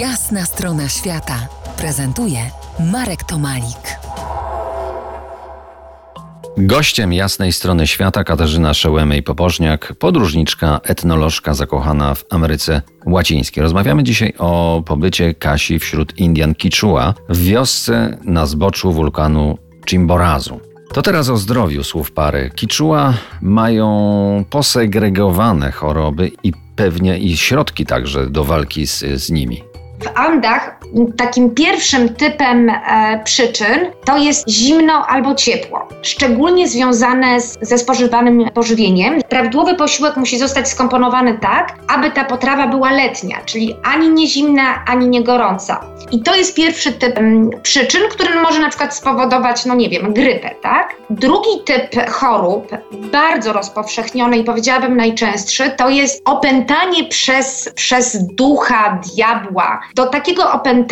Jasna strona świata prezentuje Marek Tomalik. Gościem jasnej strony świata Katarzyna Szełemej-Pobożniak, podróżniczka, etnolożka zakochana w Ameryce Łacińskiej. Rozmawiamy dzisiaj o pobycie Kasi wśród Indian Kichua w wiosce na zboczu wulkanu Chimborazu. To teraz o zdrowiu słów pary. Kichua mają posegregowane choroby i pewnie i środki także do walki z, z nimi. W Andach takim pierwszym typem e, przyczyn to jest zimno albo ciepło, szczególnie związane z, ze spożywanym pożywieniem. Prawidłowy posiłek musi zostać skomponowany tak, aby ta potrawa była letnia, czyli ani nie zimna, ani nie gorąca. I to jest pierwszy typ m, przyczyn, który może na przykład spowodować, no nie wiem, grypę, tak? Drugi typ chorób, bardzo rozpowszechniony i powiedziałabym najczęstszy, to jest opętanie przez, przez ducha, diabła, do takiego opętania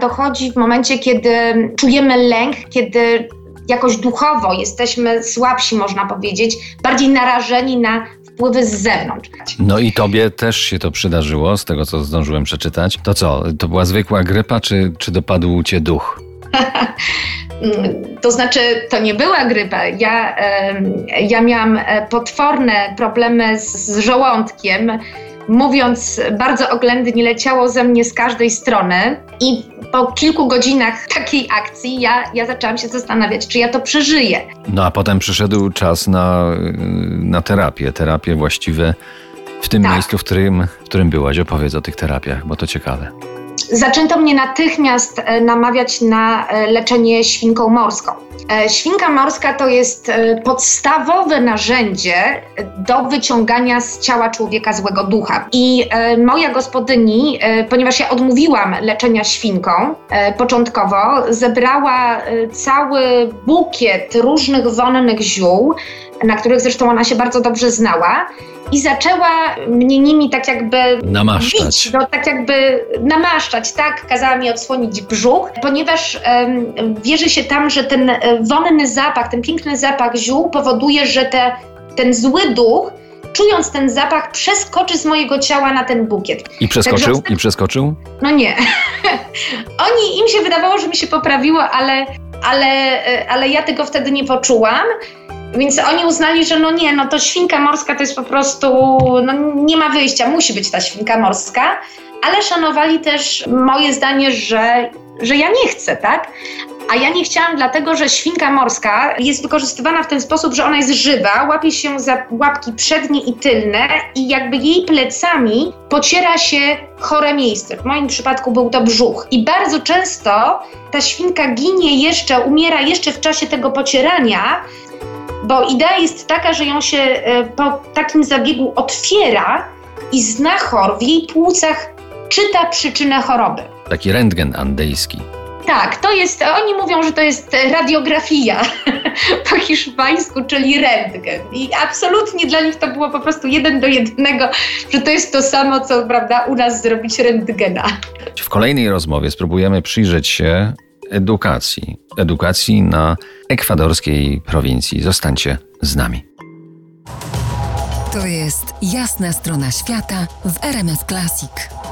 dochodzi w momencie, kiedy czujemy lęk, kiedy jakoś duchowo jesteśmy słabsi, można powiedzieć, bardziej narażeni na wpływy z zewnątrz. No i tobie też się to przydarzyło, z tego co zdążyłem przeczytać. To co, to była zwykła grypa, czy, czy dopadł cię duch? To znaczy, to nie była grypa. Ja, ja miałam e, potworne problemy z, z żołądkiem mówiąc bardzo oględnie, leciało ze mnie z każdej strony. I po kilku godzinach takiej akcji ja, ja zaczęłam się zastanawiać, czy ja to przeżyję. No a potem przyszedł czas na, na terapię, terapię właściwe w tym tak. miejscu, w którym, w którym byłaś. Opowiedz o tych terapiach, bo to ciekawe. Zaczęto mnie natychmiast e, namawiać na e, leczenie świnką morską. E, świnka morska to jest podstawowe narzędzie do wyciągania z ciała człowieka złego ducha. I moja gospodyni, ponieważ ja odmówiłam leczenia świnką początkowo, zebrała cały bukiet różnych wonnych ziół, na których zresztą ona się bardzo dobrze znała i zaczęła mnie nimi tak jakby namaszczać. Bić, no, tak jakby namaszczać, tak? Kazała mi odsłonić brzuch, ponieważ wierzy się tam, że ten e, wonny zapach, ten piękny zapach ziół powoduje, że te, ten zły duch czując ten zapach, przeskoczy z mojego ciała na ten bukiet. I przeskoczył? Także, I przeskoczył? No nie. Oni, im się wydawało, że mi się poprawiło, ale, ale, e, ale ja tego wtedy nie poczułam. Więc oni uznali, że no nie, no to świnka morska to jest po prostu, no nie ma wyjścia, musi być ta świnka morska, ale szanowali też moje zdanie, że, że ja nie chcę, tak? A ja nie chciałam, dlatego że świnka morska jest wykorzystywana w ten sposób, że ona jest żywa, łapie się za łapki przednie i tylne i jakby jej plecami pociera się chore miejsce. W moim przypadku był to brzuch. I bardzo często ta świnka ginie jeszcze, umiera jeszcze w czasie tego pocierania, bo idea jest taka, że ją się e, po takim zabiegu otwiera i znachor w jej płucach czyta przyczynę choroby. Taki rentgen andejski. Tak, to jest, oni mówią, że to jest radiografia po hiszpańsku, czyli rentgen. I absolutnie dla nich to było po prostu jeden do jednego, że to jest to samo, co prawda u nas zrobić rentgena. W kolejnej rozmowie spróbujemy przyjrzeć się edukacji. Edukacji na ekwadorskiej prowincji. Zostańcie z nami. To jest jasna strona świata w RMS Classic.